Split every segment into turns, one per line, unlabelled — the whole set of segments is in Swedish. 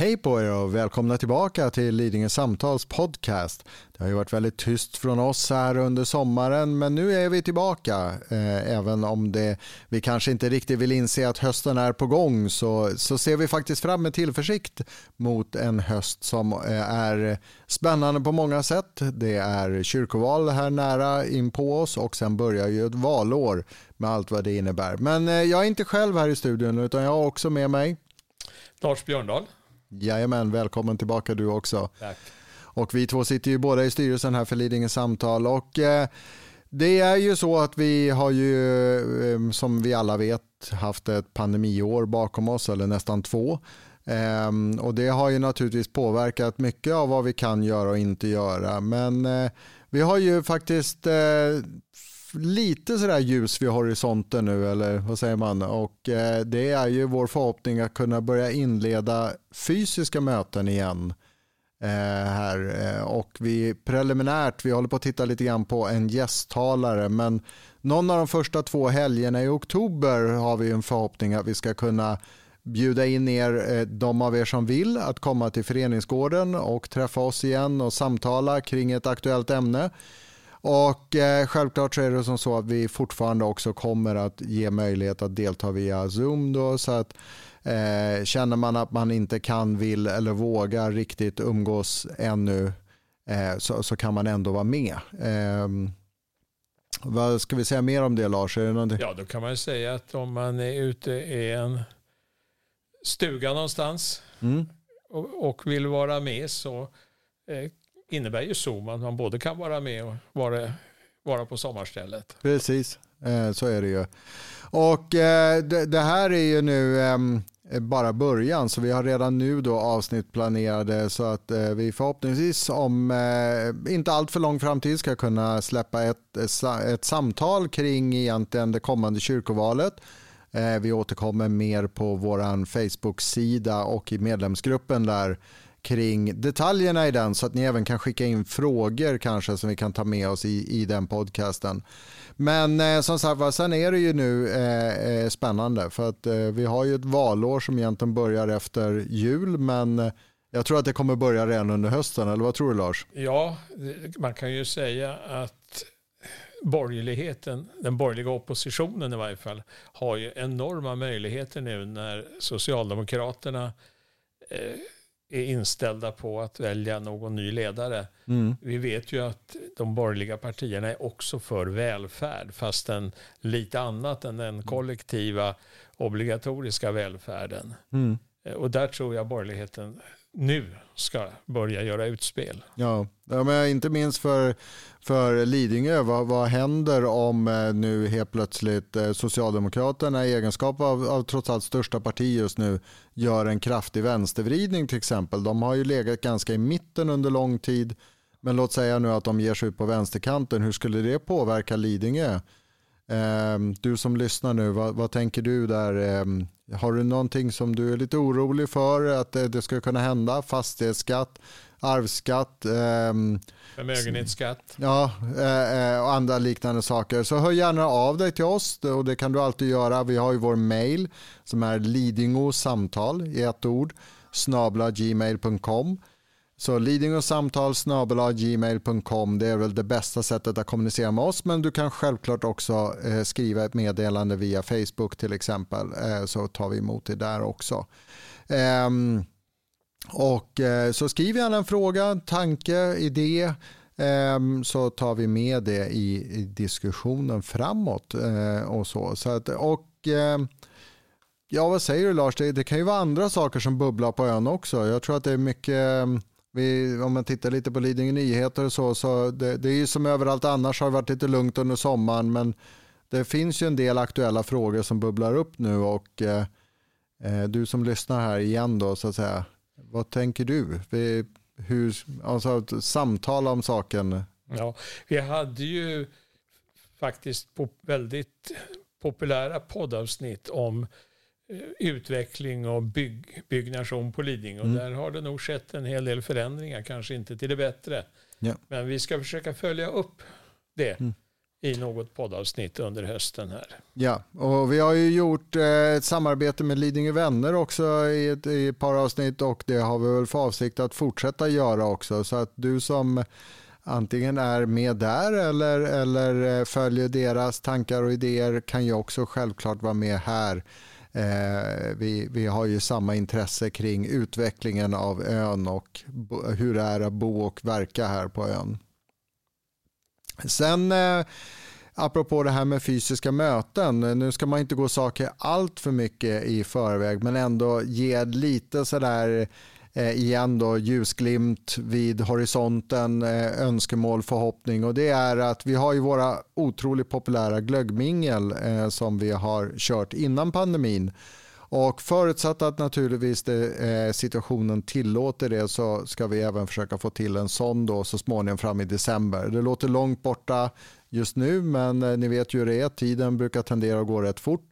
Hej på er och välkomna tillbaka till Lidingö Samtals podcast. Det har ju varit väldigt tyst från oss här under sommaren men nu är vi tillbaka. Eh, även om det, vi kanske inte riktigt vill inse att hösten är på gång så, så ser vi faktiskt fram med tillförsikt mot en höst som eh, är spännande på många sätt. Det är kyrkoval här nära in på oss och sen börjar ju ett valår med allt vad det innebär. Men eh, jag är inte själv här i studion utan jag har också med mig
Lars Björndal.
Jajamän, välkommen tillbaka du också.
Tack.
Och vi två sitter ju båda i styrelsen här för Lidingö samtal och eh, det är ju så att vi har ju eh, som vi alla vet haft ett pandemiår bakom oss eller nästan två. Eh, och det har ju naturligtvis påverkat mycket av vad vi kan göra och inte göra. Men eh, vi har ju faktiskt eh, lite sådär ljus vid horisonten nu, eller vad säger man? Och eh, det är ju vår förhoppning att kunna börja inleda fysiska möten igen. Eh, här. Eh, och vi preliminärt, vi håller på att titta lite grann på en gästtalare, men någon av de första två helgerna i oktober har vi en förhoppning att vi ska kunna bjuda in er, eh, de av er som vill, att komma till föreningsgården och träffa oss igen och samtala kring ett aktuellt ämne. Och eh, självklart så är det som så att vi fortfarande också kommer att ge möjlighet att delta via Zoom då så att eh, känner man att man inte kan, vill eller vågar riktigt umgås ännu eh, så, så kan man ändå vara med. Eh, vad ska vi säga mer om det Lars? Är det någonting?
Ja, då kan man säga att om man är ute i en stuga någonstans mm. och, och, vill vara med så eh, innebär ju Zoom att man både kan vara med och vara, vara på sommarstället.
Precis, eh, så är det ju. Och eh, det här är ju nu ehm, bara början så vi har redan nu då avsnitt planerade så att eh, vi förhoppningsvis om inte allt för lång framtid ska kunna släppa ett, ett samtal kring egentligen det kommande kyrkovalet. Vi återkommer mer på vår Facebook-sida och i medlemsgruppen där kring detaljerna i den så att ni även kan skicka in frågor kanske som vi kan ta med oss i, i den podcasten. Men eh, som sagt sen är det ju nu eh, eh, spännande för att eh, vi har ju ett valår som egentligen börjar efter jul men eh, jag tror att det kommer börja redan under hösten, eller vad tror du Lars?
Ja, man kan ju säga att borgerligheten, den borgerliga oppositionen i varje fall, har ju enorma möjligheter nu när Socialdemokraterna eh, är inställda på att välja någon ny ledare. Mm. Vi vet ju att de borgerliga partierna är också för välfärd, fastän lite annat än den kollektiva obligatoriska välfärden. Mm. Och där tror jag borgerligheten nu ska börja göra utspel.
Ja, ja men inte minst för, för Lidingö. Vad, vad händer om eh, nu helt plötsligt eh, Socialdemokraterna i egenskap av, av trots allt största parti just nu gör en kraftig vänstervridning till exempel. De har ju legat ganska i mitten under lång tid. Men låt säga nu att de ger sig ut på vänsterkanten. Hur skulle det påverka Lidingö? Ehm, du som lyssnar nu, vad, vad tänker du där? Ehm, har du någonting som du är lite orolig för att det ska kunna hända? Fastighetsskatt, arvsskatt, ehm,
förmögenhetsskatt
ja, eh, eh, och andra liknande saker. Så hör gärna av dig till oss och det kan du alltid göra. Vi har ju vår mail som är lidingosamtal i ett ord snabla gmail.com. Så Liding snabel gmail.com det är väl det bästa sättet att kommunicera med oss men du kan självklart också eh, skriva ett meddelande via Facebook till exempel eh, så tar vi emot det där också. Eh, och eh, så skriv gärna en fråga, tanke, idé ehm, så tar vi med det i, i diskussionen framåt eh, och så. så att, och ehm, Ja, vad säger du Lars? Det, det, kan ju vara andra saker som bubblar på ön också. Jag tror att det är mycket ehm, vi, om man tittar lite på Lidingö Nyheter och så, så det, det är ju som överallt annars har det varit lite lugnt under sommaren, men det finns ju en del aktuella frågor som bubblar upp nu och eh, eh, du som lyssnar här igen då, så att säga, vad tänker du? Vi, hur, alltså, samtala om saken.
Ja, vi hade ju faktiskt på väldigt populära poddavsnitt om Eh, utveckling och bygg, byggnation på Lidingö. Mm. Där har det nog skett en hel del förändringar, kanske inte till det bättre. Ja. Men vi ska försöka följa upp det. Mm. i något poddavsnitt under hösten här.
Ja, och vi har ju gjort eh, ett samarbete med Lidingö Vänner också i ett, i ett par avsnitt och det har vi väl för avsikt att fortsätta göra också. Så att du som antingen är med där eller, eller eh, följer deras tankar och idéer kan ju också självklart vara med här. Eh, vi, vi har ju samma intresse kring utvecklingen av ön och hur det är att bo och verka här på ön. Sen eh, apropå det här med fysiska möten, nu ska man inte gå saker allt för mycket i förväg men ändå ge lite sådär eh, Eh, igen då ljusglimt vid horisonten, eh, önskemål, förhoppning och det är att vi har ju våra otroligt populära glöggmingel eh, som vi har kört innan pandemin och förutsatt att naturligtvis det, eh, situationen tillåter det så ska vi även försöka få till en sån då så småningom fram i december. Det låter långt borta just nu men eh, ni vet ju hur det är, tiden brukar tendera att gå rätt fort.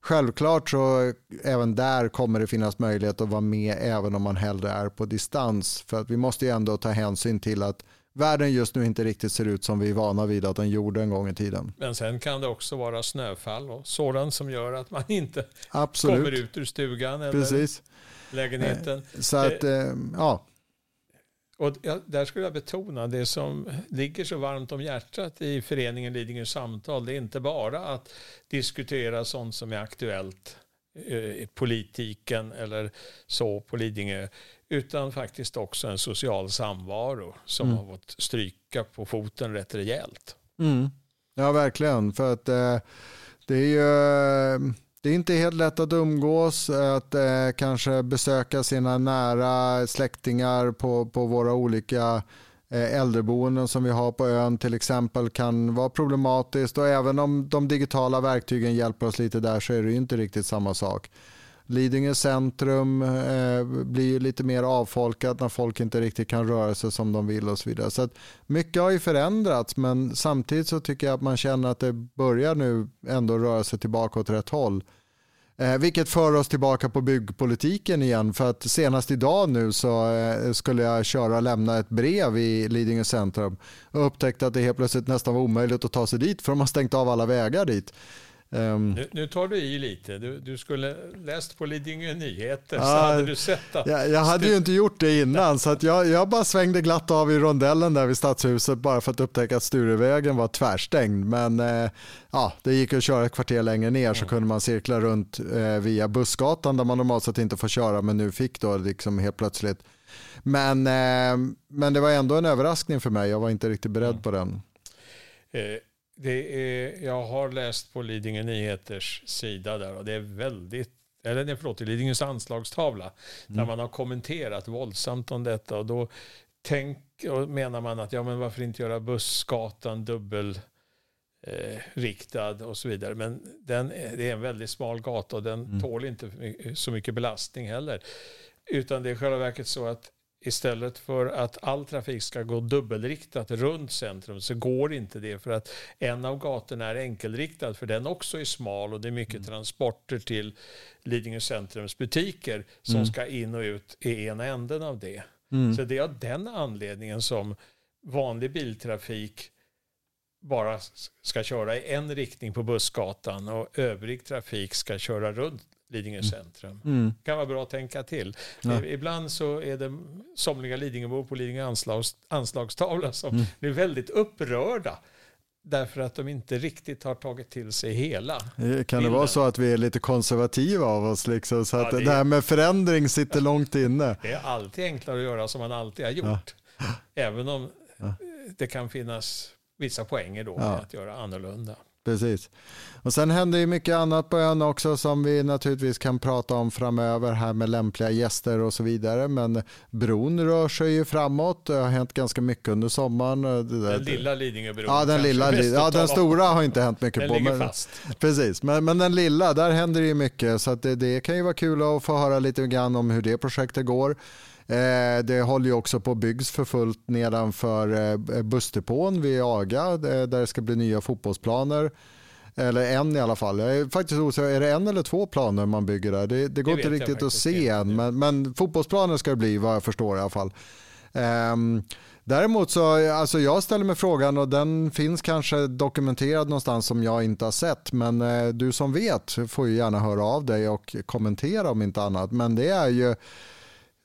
Självklart så även där kommer det finnas möjlighet att vara med även om man hellre är på distans. För att vi måste ju ändå ta hänsyn till att världen just nu inte riktigt ser ut som vi är vana vid att den gjorde en gång i tiden.
Men sen kan det också vara snöfall och sådant som gör att man inte
Absolut.
kommer ut ur stugan eller
Precis.
lägenheten.
Eh, så att, eh, ja.
Och där skulle jag betona det som ligger så varmt om hjärtat i föreningen Lidingö Samtal. Det är inte bara att diskutera sånt som är aktuellt i eh, politiken eller så på Lidingö utan faktiskt också en social samvaro som mm. har fått stryka på foten rätt rejält.
Mm. Ja, verkligen. För att eh, det är ju det är inte helt lätt att umgås, att eh, kanske besöka sina nära släktingar på, på våra olika eh, äldreboenden som vi har på ön till exempel kan vara problematiskt och även om de digitala verktygen hjälper oss lite där så är det inte riktigt samma sak. Lidingö centrum eh, blir lite mer avfolkat när folk inte riktigt kan röra sig som de vill och så vidare. Så mycket har ju förändrats men samtidigt så tycker jag att man känner att det börjar nu ändå röra sig tillbaka åt rätt håll. Eh, vilket för oss tillbaka på byggpolitiken igen för att senast idag nu så eh, skulle jag köra och lämna ett brev i Lidingö centrum och upptäckte att det helt plötsligt nästan var omöjligt att ta sig dit för de har stängt av alla vägar dit.
Um, nu, nu, tar du i lite. Du, du skulle läst på Lidingö Nyheter uh, så hade du sett att...
Jag, jag hade ju inte gjort det innan så att jag, jag bara svängde glatt av i rondellen där vid Stadshuset bara för att upptäcka att Sturevägen var tvärstängd. Men uh, ja, det gick att köra ett kvarter längre ner så mm. kunde man cirkla runt uh, via Bussgatan där man normalt sett inte får köra men nu fick då liksom helt plötsligt. Men, ehm, men det var ändå en överraskning för mig. Jag var inte riktigt beredd mm. på den.
Det är, jag har läst på Lidingö Nyheters sida där och det är väldigt eller nej, förlåt, Lidingös anslagstavla, mm. där man har kommenterat våldsamt om detta. Och då tänk, och menar man att ja, men varför inte göra Bussgatan dubbel eh, riktad och så vidare. Men den, det är en väldigt smal gata och den mm. tål inte så mycket belastning heller. Utan det är i själva verket så att istället för att all trafik ska gå dubbelriktat runt centrum så går inte det för att en av gatorna är enkelriktad för den också är smal och det är mycket mm. transporter till Lidingö centrums butiker som mm. ska in och ut i ena änden av det. Mm. Så det är av den anledningen som vanlig biltrafik bara ska köra i en riktning på Bussgatan och övrig trafik ska köra runt Lidingö mm. centrum. Mm. kan vara bra att tänka till. Ja. Ibland så är det somliga Lidingöbor på Lidingö anslags, anslagstavla som mm. blir väldigt upprörda därför att de inte riktigt har tagit till sig hela
eh, Kan bilden. det vara så att vi är lite konservativa av oss? Liksom, så att det, det här med förändring sitter långt inne?
Det är alltid enklare att göra som man alltid har gjort. Ja. Även om ja. det kan finnas vissa poänger då med att göra annorlunda.
Precis. Och sen händer ju mycket annat på ön också som vi naturligtvis kan prata om framöver här med lämpliga gäster och så vidare. Men bron rör sig ju framåt. Det har hänt ganska mycket under sommaren.
Den lilla Lidingöbron.
Ja, den, lilla, ja, den stora har inte hänt mycket
den
på.
Ligger men, fast.
Precis, men, men den lilla, där händer det ju mycket. Så det, det kan ju vara kul att få höra lite grann om hur det projektet går. Eh, det håller ju också på att byggs för fullt nedanför eh, bussdepån vid AGA där det ska bli nya fotbollsplaner. Eller en i alla fall. Jag är faktiskt osäker, är det en eller två planer man bygger där? Det, det går det inte riktigt att se än, men, men fotbollsplaner ska det bli vad jag förstår i alla fall. Um, däremot så, alltså jag ställer mig frågan och den finns kanske dokumenterad någonstans som jag inte har sett. Men uh, du som vet får ju gärna höra av dig och kommentera om inte annat. Men det är ju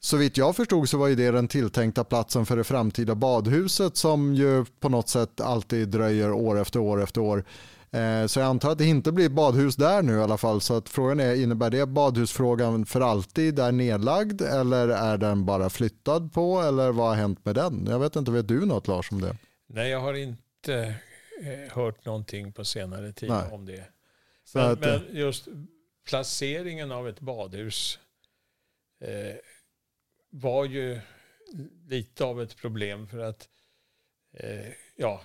så vitt jag förstod så var ju det den tilltänkta platsen för det framtida badhuset som ju på något sätt alltid dröjer år efter år efter år. Eh, så jag antar att det inte blir badhus där nu i alla fall. Så att frågan är, innebär det badhusfrågan för alltid är nedlagd eller är den bara flyttad på eller vad har hänt med den? Jag vet inte, vet du något Lars om det?
Nej, jag har inte eh, hört någonting på senare tid Nej. om det. Men, att, men, just placeringen av ett badhus eh, var ju lite av ett problem för att eh, ja,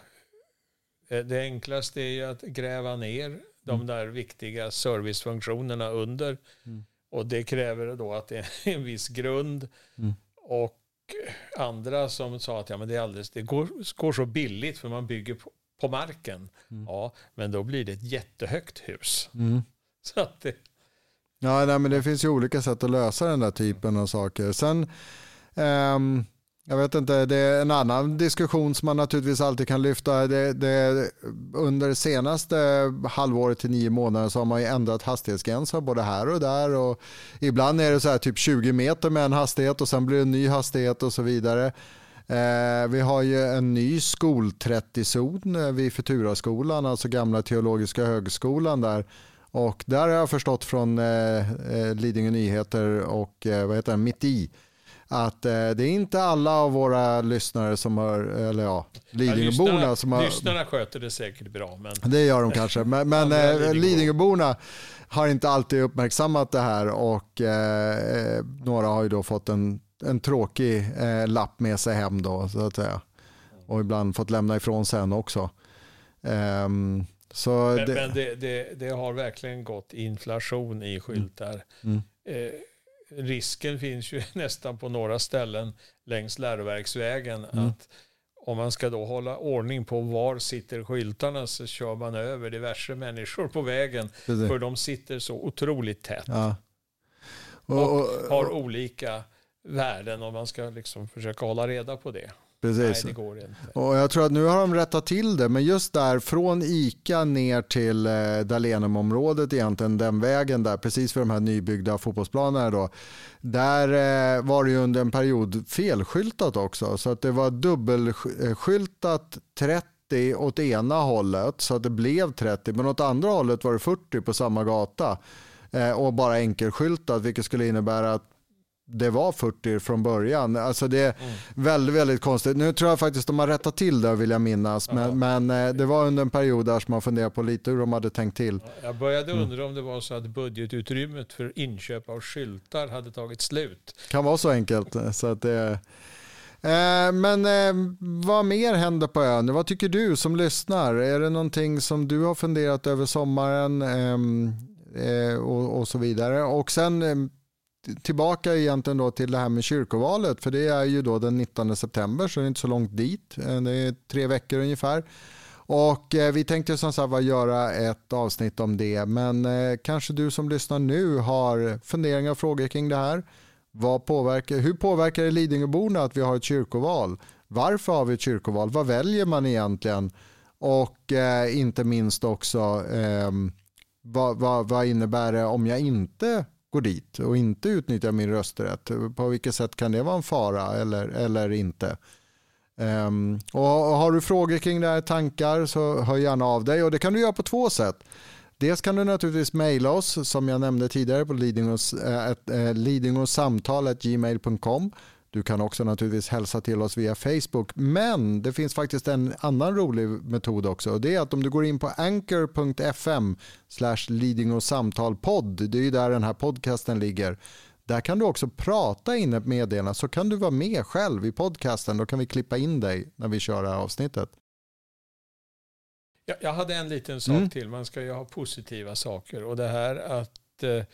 eh, det enklaste är ju att gräva ner de mm. där viktiga servicefunktionerna under. Mm. Och det kräver då att det är en viss grund. Mm. Och andra som sa att ja, men det, är alldeles, det går, går så billigt för man bygger på, på marken. Mm. Ja, men då blir det ett jättehögt hus. Mm. Så att det,
Ja, nej, men det finns ju olika sätt att lösa den där typen av saker. Sen, um, jag vet inte, det är en annan diskussion som man naturligtvis alltid kan lyfta. Det, det, under senaste halvåret till nio månader så har man ju ändrat hastighetsgränser både här och där. Och ibland är det så här typ 20 meter med en hastighet och sen blir det en ny hastighet och så vidare. Eh, vi har ju en ny skol 30-zon eh, vid Futuraskolan, alltså gamla teologiska högskolan där och där har jag förstått från eh, eh, Lidingö Nyheter och eh, vad heter det, Mitt i att eh, det är inte alla av våra lyssnare som har, eller ja, Lidingöborna ja, som har...
Lyssnarna sköter det säkert bra. Men...
Det gör de kanske, men, men eh, Lidingöborna har inte alltid uppmärksammat det här och eh, några har ju då fått en, en tråkig eh, lapp med sig hem då, så att säga. Och ibland fått lämna ifrån sig en också. Um,
så men det, men det, det, det, har verkligen gått inflation i skyltar. Mm. Eh, risken finns ju nästan på några ställen längs läroverksvägen mm. att om man ska då hålla ordning på var sitter skyltarna så kör man över diverse människor på vägen. För de sitter så otroligt tätt. Ja. Och, och, och, har olika värden och man ska liksom försöka hålla reda på det.
Precis. Nej, det går inte. Och jag tror att nu har de rättat till det, men just där från ICA ner till eh, Dalenumområdet egentligen, den vägen där, precis för de här nybyggda fotbollsplanerna då, där eh, var det ju under en period felskyltat också, så att det var dubbelskyltat 30 åt ena hållet så att det blev 30, men åt andra hållet var det 40 på samma gata eh, och bara enkelskyltat, vilket skulle innebära att det var 40 från början. Alltså det är mm. väldigt, väldigt konstigt. Nu tror jag faktiskt de har rättat till det vill jag minnas. Men, men, eh, det var under en period där som man funderade på lite hur de hade tänkt till.
Jag började mm. undra mm. om det var så att budgetutrymmet för inköp av skyltar hade tagit slut.
Kan vara så enkelt. Så att det, eh, men eh, vad mer händer på ön? Vad tycker du som lyssnar? Är det någonting som du har funderat över sommaren ehm, och, och så vidare? Och sen tillbaka egentligen då till det här med kyrkovalet, för det är ju då den 19 september, så det är inte så långt dit. Eh, det är tre veckor ungefär. Och eh, vi tänkte som sagt göra ett avsnitt om det, men eh, kanske du som lyssnar nu har funderingar och frågor kring det här. Vad påverkar, hur påverkar det Lidingöborna att vi har ett kyrkoval? Varför har vi ett kyrkoval? Vad väljer man egentligen? Och eh, inte minst också eh, vad, vad, vad innebär det om jag inte går dit och inte utnyttjar min rösträtt. På vilket sätt kan det vara en fara eller, eller inte? Um, och har du frågor kring det här, tankar, så hör gärna av dig. Och Det kan du göra på två sätt. Dels kan du naturligtvis mejla oss som jag nämnde tidigare på lidingåsamtal.gmail.com. Eh, du kan också naturligtvis hälsa till oss via Facebook. Men det finns faktiskt en annan rolig metod också. Och det är att om du går in på anchor.fm lidingåsamtalpodd, det är ju där den här podcasten ligger. Där kan du också prata in ett meddelande så kan du vara med själv i podcasten. Då kan vi klippa in dig när vi kör det här avsnittet.
Jag hade en liten sak mm. till. Man ska ju ha positiva saker. Och det här att eh,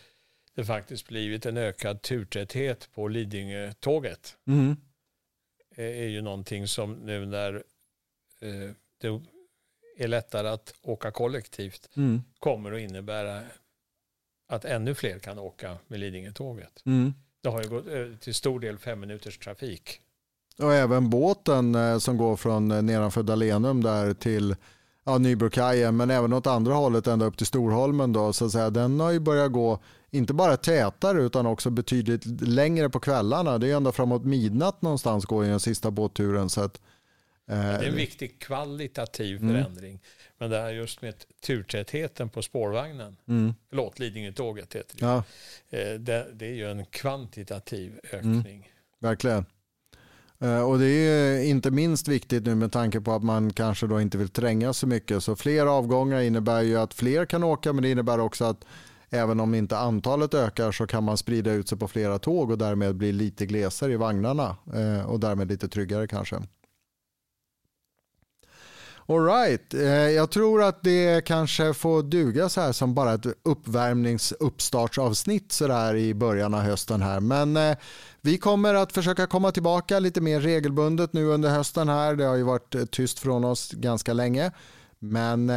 det faktiskt blivit en ökad turtäthet på Lidingö-tåget. Mm. är ju någonting som nu när eh, det är lättare att åka kollektivt mm. kommer att innebära att ännu fler kan åka med Lidingö-tåget. Mm. Det har ju gått eh, till stor del fem minuters trafik.
Och även båten eh, som går från eh, nedanför Dalenum där till ja, Nybrokajen men även åt andra hållet ända upp till Storholmen då, så att säga, den har ju börjat gå inte bara tätare utan också betydligt längre på kvällarna. Det är ända framåt midnatt någonstans går i den sista båtturen. Så att,
eh, det är en viktig kvalitativ mm. förändring. Men det här just med turtätheten på spårvagnen, mm. förlåt Lidingö-tåget heter det. Ja. Eh, det, det, är ju en kvantitativ ökning. Mm.
Verkligen. Eh, och det är inte minst viktigt nu med tanke på att man kanske då inte vill tränga så mycket. Så fler avgångar innebär ju att fler kan åka men det innebär också att även om inte antalet ökar så kan man sprida ut sig på flera tåg och därmed bli lite glesare i vagnarna eh, och därmed lite tryggare kanske. Alright, eh, jag tror att det kanske får duga så här som bara ett uppvärmningsuppstartsavsnitt så där i början av hösten här. Men eh, vi kommer att försöka komma tillbaka lite mer regelbundet nu under hösten här. Det har ju varit tyst från oss ganska länge. Men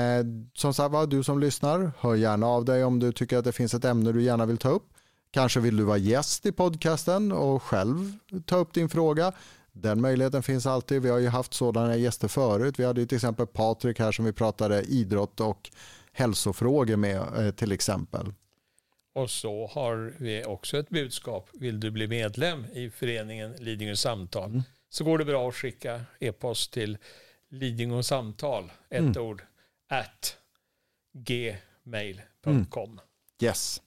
som sagt var, du som lyssnar, hör gärna av dig om du tycker att det finns ett ämne du gärna vill ta upp. Kanske vill du vara gäst i podcasten och själv ta upp din fråga. Den möjligheten finns alltid. Vi har ju haft sådana gäster förut. Vi hade till exempel Patrik här som vi pratade idrott och hälsofrågor med eh, till exempel.
Och så har vi också ett budskap. Vill du bli medlem i föreningen Lidingö Samtal mm. så går det bra att skicka e-post till Lidingö Samtal, ett mm. ord, at gmail.com. Mm.
Yes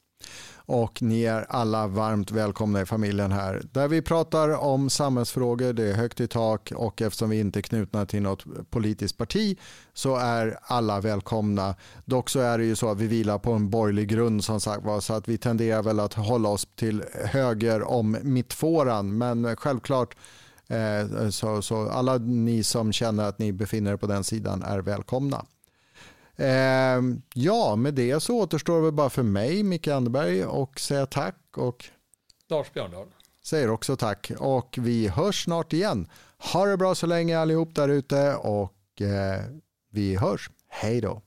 och ni är alla varmt välkomna i familjen här där vi pratar om samhällsfrågor, det är högt i tak och eftersom vi inte är knutna till något politiskt parti så är alla välkomna. Dock så är det ju så att vi vilar på en borgerlig grund som sagt var så att vi tenderar väl att hålla oss till höger om mittfåran men självklart så, så alla ni som känner att ni befinner er på den sidan är välkomna. Eh, ja, med det så återstår det bara för mig, Micke Anderberg, och säga tack. Och
Lars Björndal.
Säger också tack. Och vi hörs snart igen. Ha det bra så länge allihop där ute och eh, vi hörs. Hej då.